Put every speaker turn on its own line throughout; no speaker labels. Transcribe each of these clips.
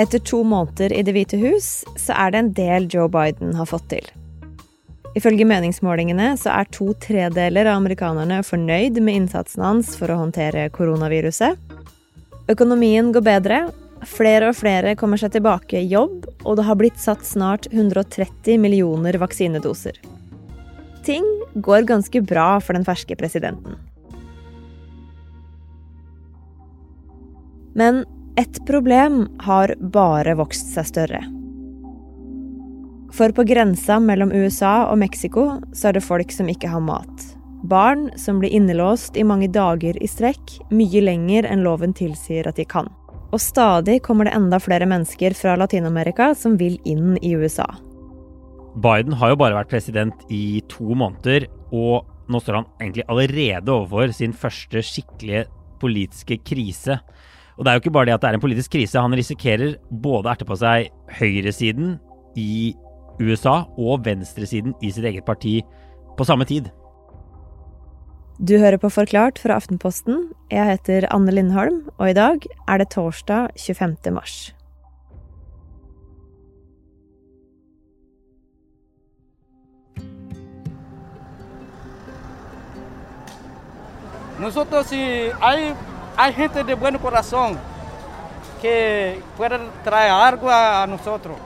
Etter to måneder i Det hvite hus så er det en del Joe Biden har fått til. Ifølge meningsmålingene så er to tredeler av amerikanerne fornøyd med innsatsen hans for å håndtere koronaviruset. Økonomien går bedre, flere og flere kommer seg tilbake i jobb, og det har blitt satt snart 130 millioner vaksinedoser. Ting går ganske bra for den ferske presidenten. Men ett problem har bare vokst seg større. For på grensa mellom USA og Mexico så er det folk som ikke har mat. Barn som blir innelåst i mange dager i strekk, mye lenger enn loven tilsier at de kan. Og stadig kommer det enda flere mennesker fra Latin-Amerika som vil inn i USA.
Biden har jo bare vært president i to måneder, og nå står han egentlig allerede overfor sin første skikkelige politiske krise. Og det er jo ikke bare det at det er en politisk krise, han risikerer både å erte på seg høyresiden i USA og venstresiden i sitt eget parti på samme tid.
Du hører på Forklart fra Aftenposten. Jeg heter Anne Lindholm, og i dag er det torsdag 25. mars.
Nosotros si hay, hay gente de buen corazón que puede traer algo a nosotros.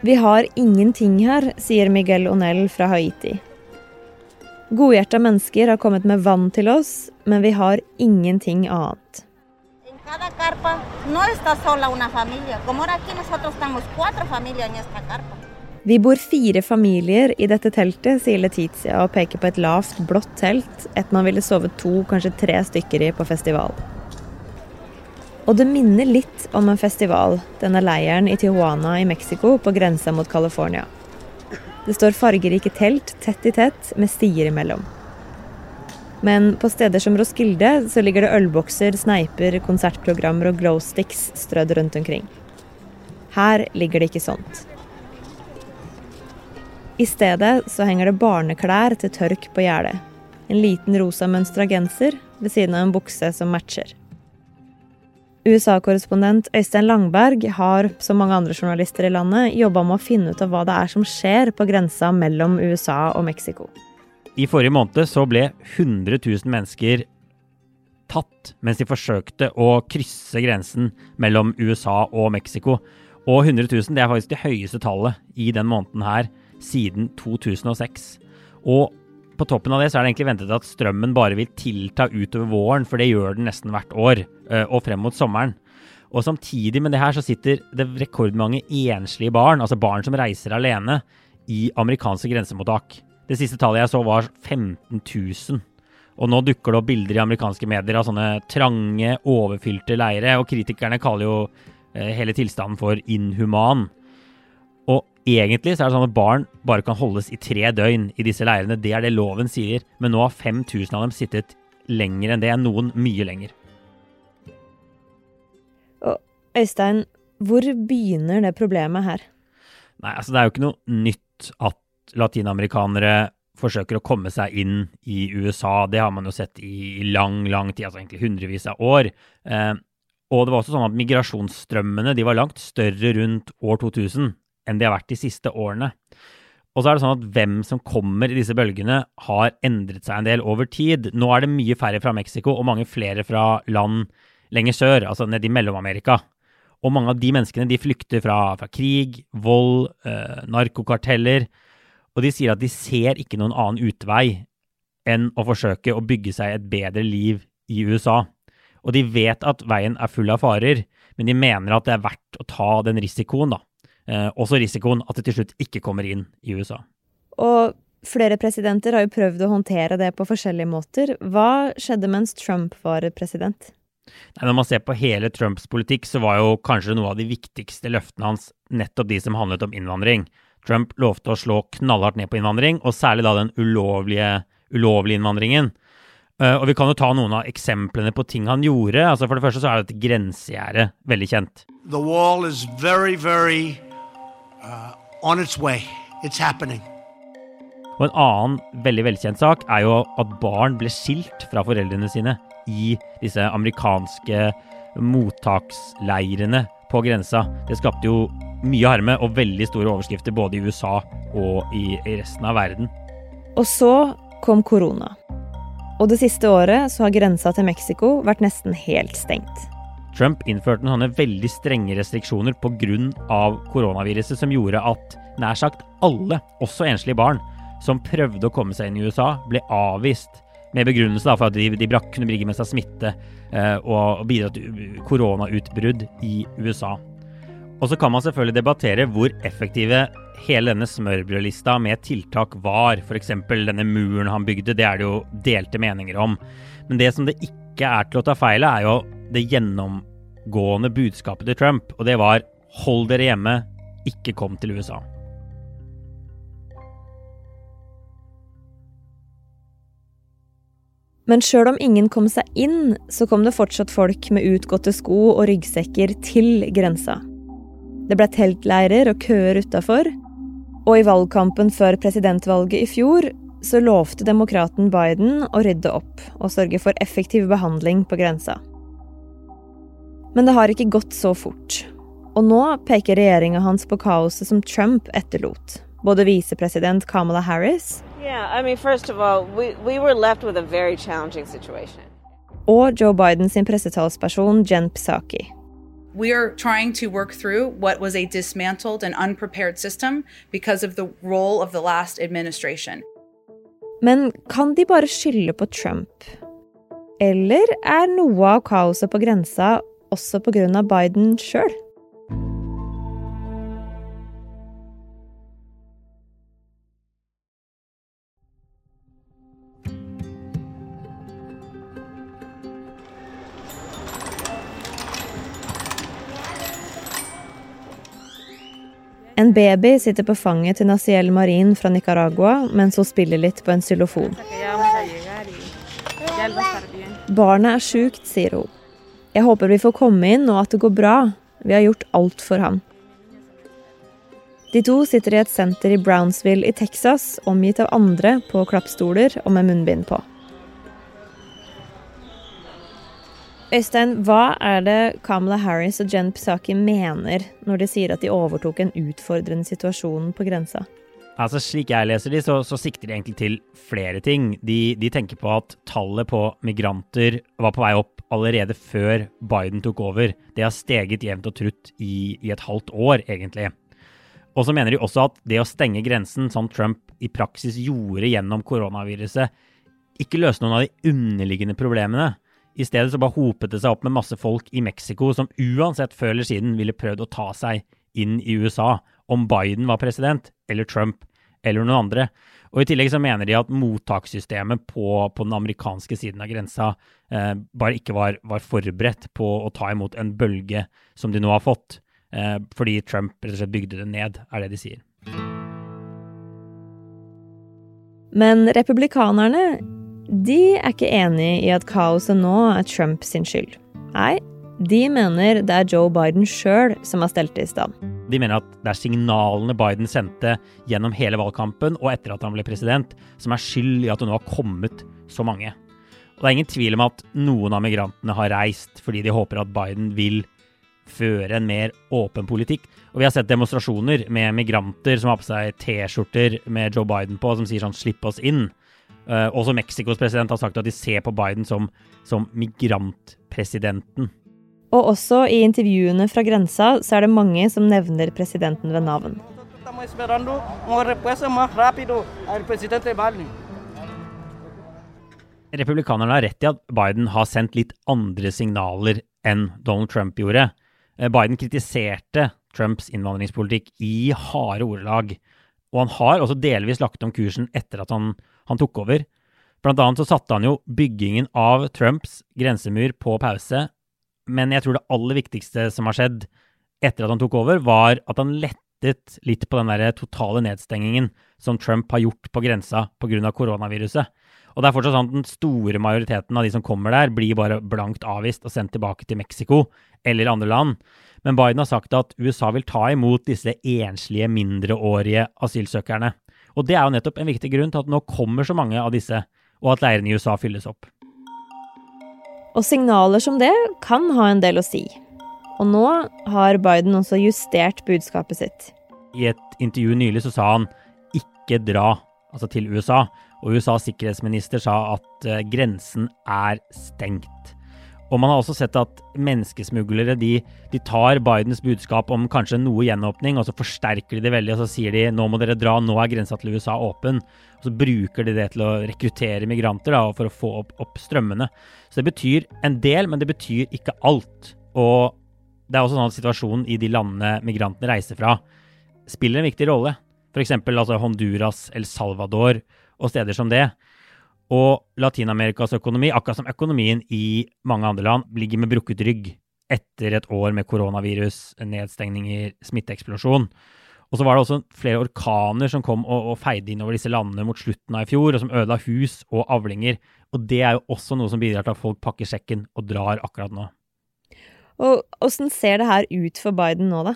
Vi har ingenting her, sier Miguel Onel fra Haiti. Godhjerta mennesker har kommet med vann til oss, men vi har ingenting annet. Vi bor fire familier i dette teltet, sier Letizia og peker på et lavt, blått telt, et man ville sove to, kanskje tre stykker i på festival. Og det minner litt om en festival, denne leiren i Tijuana i Mexico, på grensa mot California. Det står fargerike telt tett i tett, med stier imellom. Men på steder som Roskilde så ligger det ølbokser, sneiper, konsertprogrammer og glowsticks strødd rundt omkring. Her ligger det ikke sånt. I stedet så henger det barneklær til tørk på gjerdet. En liten rosa mønstra genser ved siden av en bukse som matcher. USA-korrespondent Øystein Langberg har, som mange andre journalister i landet, jobba med å finne ut av hva det er som skjer på grensa mellom USA og Mexico.
I forrige måned så ble 100 000 mennesker tatt mens de forsøkte å krysse grensen mellom USA og Mexico. Og 100 000 det er faktisk det høyeste tallet i den måneden her siden 2006. Og på toppen av det så er det egentlig ventet at strømmen bare vil tilta utover våren, for det gjør den nesten hvert år, eh, og frem mot sommeren. Og samtidig med det her så sitter det rekordmange enslige barn, altså barn som reiser alene, i amerikanske grensemottak. Det siste tallet jeg så var 15 000. Og nå dukker det opp bilder i amerikanske medier av sånne trange, overfylte leire, og kritikerne kaller jo eh, hele tilstanden for inhuman. Egentlig så er det sånn at barn bare kan holdes i tre døgn i disse leirene. Det er det loven sier. Men nå har 5000 av dem sittet lenger enn det. Noen mye lenger.
Og Øystein, hvor begynner det problemet her?
Nei, altså det er jo ikke noe nytt at latinamerikanere forsøker å komme seg inn i USA. Det har man jo sett i lang, lang tid, altså egentlig hundrevis av år. Eh, og det var også sånn at migrasjonsstrømmene de var langt større rundt år 2000 enn de har vært de siste årene. Og så er det sånn at hvem som kommer i disse bølgene, har endret seg en del over tid. Nå er det mye færre fra Mexico og mange flere fra land lenger sør, altså nede i Mellom-Amerika. Og mange av de menneskene de flykter fra, fra krig, vold, øh, narkokarteller. Og de sier at de ser ikke noen annen utvei enn å forsøke å bygge seg et bedre liv i USA. Og de vet at veien er full av farer, men de mener at det er verdt å ta den risikoen, da også risikoen at det til slutt ikke kommer inn i USA.
Og flere presidenter har jo prøvd å håndtere det på forskjellige måter. Hva skjedde mens Trump var president?
Nei, når man ser på hele Trumps politikk, så var jo kanskje noe av de viktigste løftene hans nettopp de som handlet om innvandring. Trump lovte å slå knallhardt ned på innvandring, og særlig da den ulovlige, ulovlige innvandringen. Uh, og vi kan jo ta noen av eksemplene på ting han gjorde. Altså For det første så er dette grensegjerde veldig kjent.
The wall is very, very uh, on its way. It's happening.
Og En annen veldig velkjent sak er jo at barn ble skilt fra foreldrene sine i disse amerikanske mottaksleirene på grensa. Det skapte jo mye harme og veldig store overskrifter både i USA og i, resten av verden.
Og så kom korona. Og det siste året så har grensa til Mexico vært nesten helt stengt.
Trump innførte noen veldig strenge restriksjoner pga. koronaviruset, som gjorde at nær sagt alle, også enslige barn, som prøvde å komme seg inn i USA, ble avvist med begrunnelse for at de, de kunne bringe med seg smitte eh, og bidra til koronautbrudd i USA. Og så kan man selvfølgelig debattere hvor effektive hele denne smørbrødlista med tiltak var. F.eks. denne muren han bygde, det er det jo delte meninger om. Men det som det ikke er til å ta feil av, er jo det gjennomgående budskapet til Trump. Og det var hold dere hjemme, ikke kom til USA.
Men sjøl om ingen kom seg inn, så kom det fortsatt folk med utgåtte sko og ryggsekker til grensa. Det ble teltleirer og køer utafor. Og i valgkampen før presidentvalget i fjor så lovte demokraten Biden å rydde opp og sørge for effektiv behandling på grensa. Men det har ikke gått så fort. Og nå peker regjeringa hans på kaoset som Trump etterlot. Både visepresident Kamala Harris
yeah, I mean, all, we, we
og Joe Biden sin pressetalsperson Jen Psaki.
We are trying to work through what was a dismantled and unprepared system because of the role of the last administration.
Men kan de bare skylde på Trump? Eller er noe av kaoset på grensa også pga. Biden sjøl? En baby sitter på fanget til Naciel Marin fra Nicaragua mens hun spiller litt på en xylofon. Barnet er sjukt, sier hun. Jeg håper vi får komme inn og at det går bra. Vi har gjort alt for ham. De to sitter i et senter i Brownsville i Texas, omgitt av andre på klappstoler og med munnbind på. Øystein, hva er det Kamala Harris og Jen Psaki mener når de sier at de overtok en utfordrende situasjon på grensa?
Altså, Slik jeg leser de, så, så sikter de egentlig til flere ting. De, de, tenker på at tallet på migranter var på vei opp allerede før Biden tok over. Det har steget jevnt og trutt i, i et halvt år, egentlig. Og så mener de også at det å stenge grensen, som Trump i praksis gjorde gjennom koronaviruset, ikke løste noen av de underliggende problemene. I stedet så bare hopet det seg opp med masse folk i Mexico som uansett før eller siden ville prøvd å ta seg inn i USA, om Biden var president, eller Trump, eller noen andre. Og I tillegg så mener de at mottakssystemet på, på den amerikanske siden av grensa eh, bare ikke var, var, forberedt på å ta imot en bølge som de nå har fått, eh, fordi Trump rett og slett bygde det ned, er det de sier.
Men republikanerne de er ikke enig i at kaoset nå er Trump sin skyld. Nei, de mener det er Joe Biden sjøl som har stelt det i stand.
De mener at det er signalene Biden sendte gjennom hele valgkampen og etter at han ble president, som er skyld i at det nå har kommet så mange. Og Det er ingen tvil om at noen av migrantene har reist fordi de håper at Biden vil føre en mer åpen politikk. Og vi har sett demonstrasjoner med migranter som har på seg T-skjorter med Joe Biden på, som sier sånn 'slipp oss inn'. Uh, også Mexicos president har sagt at de ser på Biden som, som migrantpresidenten.
Og også i intervjuene fra grensa så er det mange som nevner presidenten ved navn.
Republikanerne har rett i at Biden har sendt litt andre signaler enn Donald Trump gjorde. Eh, Biden kritiserte Trumps innvandringspolitikk i harde ordelag. Og han har også delvis lagt om kursen etter at han, han tok over. Blant annet så satte han jo byggingen av Trumps grensemur på pause. Men jeg tror det aller viktigste som har skjedd etter at han tok over, var at han lettet litt på den der totale nedstengingen som Trump har gjort på grensa pga. koronaviruset. Og det er fortsatt sånn at den store majoriteten av de som kommer der, blir bare blankt avvist og sendt tilbake til Mexico eller andre land. Men Biden har sagt at USA vil ta imot disse enslige mindreårige asylsøkerne. Og det er jo nettopp en viktig grunn til at nå kommer så mange av disse, og at leirene i USA fylles opp.
Og signaler som det kan ha en del å si. Og nå har Biden også justert budskapet sitt.
I et intervju nylig så sa han 'ikke dra', altså til USA. Og USAs sikkerhetsminister sa at eh, grensen er stengt. Og man har også sett at menneskesmuglere de, de, tar Bidens budskap om kanskje noe gjenåpning, og så forsterker de det veldig. Og så sier de nå må dere dra, nå er grensa til USA åpen. Og så bruker de det til å rekruttere migranter da, for å få opp, opp strømmene. Så det betyr en del, men det betyr ikke alt. Og det er også sånn at situasjonen i de landene migrantene reiser fra, spiller en viktig rolle. F.eks. Altså Honduras, El Salvador og steder som det. Og Latin-Amerikas økonomi, akkurat som økonomien i mange andre land, ligger med brukket rygg etter et år med koronavirus, nedstengninger, smitteeksplosjon. Og så var det også flere orkaner som kom og, og feide innover disse landene mot slutten av i fjor, og som ødela hus og avlinger. Og det er jo også noe som bidrar til at folk pakker sekken og drar akkurat nå.
Og åssen ser det her ut for Biden nå, da?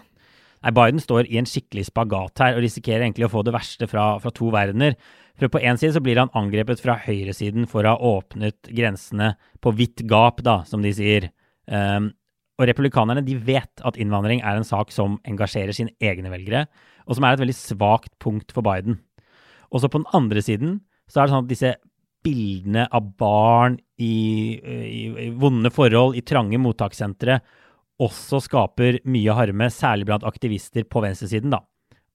Nei, Biden står i en skikkelig spagat her og risikerer egentlig å få det verste fra, fra to verdener. For på én side så blir han angrepet fra høyresiden for å ha åpnet grensene på vidt gap, da, som de sier. Um, og republikanerne de vet at innvandring er en sak som engasjerer sine egne velgere, og som er et veldig svakt punkt for Biden. Og så på den andre siden så er det sånn at disse bildene av barn i, i, i vonde forhold, i trange mottakssentre, også skaper mye harme, særlig blant aktivister på venstresiden, da.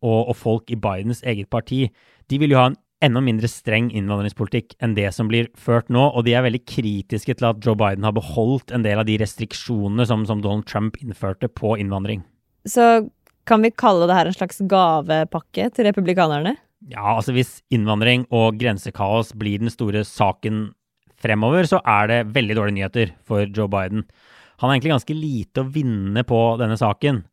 Og, og, folk i Bidens eget parti. De vil jo ha en enda mindre streng innvandringspolitikk enn det som blir ført nå, og de er veldig kritiske til at Joe Biden har beholdt en del av de restriksjonene som, som Donald Trump innførte på innvandring.
Så kan vi kalle det her en slags gavepakke til republikanerne?
Ja, altså hvis innvandring og grensekaos blir den store saken fremover, så er det veldig dårlige nyheter for Joe Biden. Han har egentlig ganske lite å vinne på denne saken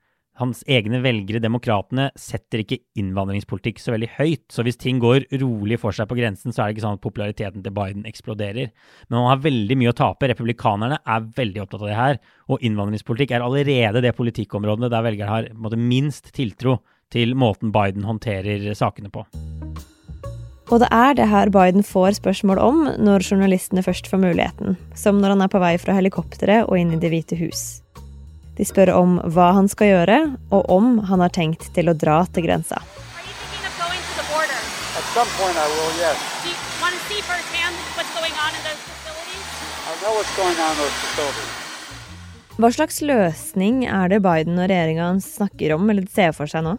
hans egne velgere, demokratene, setter ikke innvandringspolitikk så veldig høyt. Så hvis ting går rolig for seg på grensen, så er det ikke sånn at populariteten til Biden eksploderer. Men han har veldig mye å tape. Republikanerne er veldig opptatt av det her. Og innvandringspolitikk er allerede det politikkområdet der velgerne har måte, minst tiltro til måten Biden håndterer sakene på.
Og det er det her Biden får spørsmål om når journalistene først får muligheten. Som når han er på vei fra helikopteret og inn i Det hvite hus. De spør om hva han skal gjøre, og om han har tenkt til å dra til grensa. Hva slags løsning er det Biden og regjeringa snakker om eller ser for seg nå?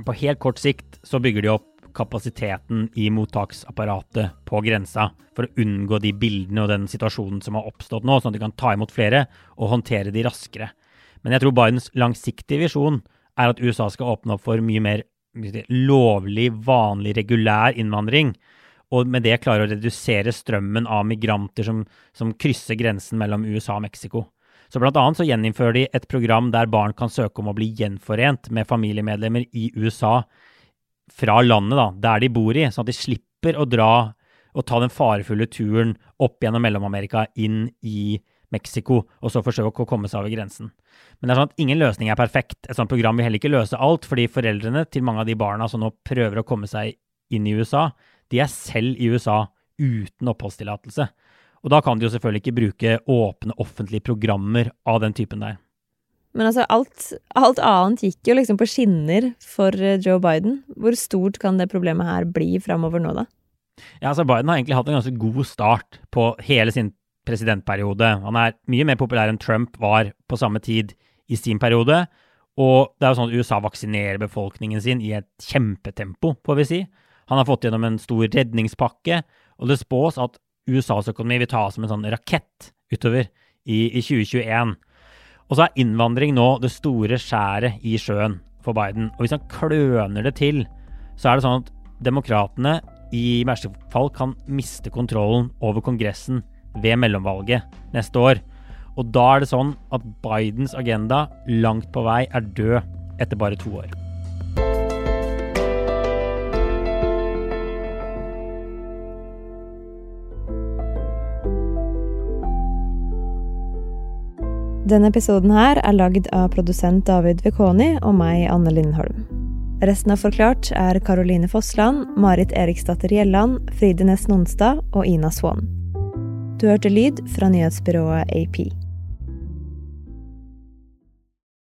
På helt kort sikt så bygger de opp kapasiteten i mottaksapparatet på grensa for å unngå de bildene og den situasjonen som har oppstått nå, sånn at de kan ta imot flere og håndtere de raskere. Men jeg tror Bidens langsiktige visjon er at USA skal åpne opp for mye mer lovlig, vanlig, regulær innvandring. Og med det klare å redusere strømmen av migranter som, som krysser grensen mellom USA og Mexico. Så blant annet så gjeninnfører de et program der barn kan søke om å bli gjenforent med familiemedlemmer i USA fra landet da, der de bor i, sånn at de slipper å dra og ta den farefulle turen opp gjennom Mellom-Amerika inn i Mexico, og så forsøke å komme seg over grensen. Men det er sånn at ingen løsning er perfekt. Et sånt program vil heller ikke løse alt, fordi foreldrene til mange av de barna som nå prøver å komme seg inn i USA, de er selv i USA uten oppholdstillatelse. Og da kan de jo selvfølgelig ikke bruke åpne offentlige programmer av den typen der.
Men altså, alt, alt, annet gikk jo liksom på skinner for eh, Joe Biden. Hvor stort kan det problemet her bli framover nå, da?
Ja, altså Biden har egentlig hatt en ganske god start på hele sin presidentperiode. Han er mye mer populær enn Trump var på samme tid i sin periode. Og det er jo sånn at USA vaksinerer befolkningen sin i et kjempetempo, får vi si. Han har fått gjennom en stor redningspakke, og det spås at USAs økonomi vil ta som en sånn rakett utover i, i 2021. Og så er innvandring nå det store skjæret i sjøen for Biden. Og hvis han kløner det til, så er det sånn at demokratene i verste fall kan miste kontrollen over Kongressen ved mellomvalget neste år. Og da er det sånn at Bidens agenda langt på vei er død etter bare to år.
Denne episoden her er lagd av produsent David Vekoni og meg, Anne Lindholm. Resten av Forklart er Caroline Fossland, Marit Eriksdatter Gjelland, Fride Næss Nonstad og Ina Swann. Du hørte lyd fra nyhetsbyrået AP.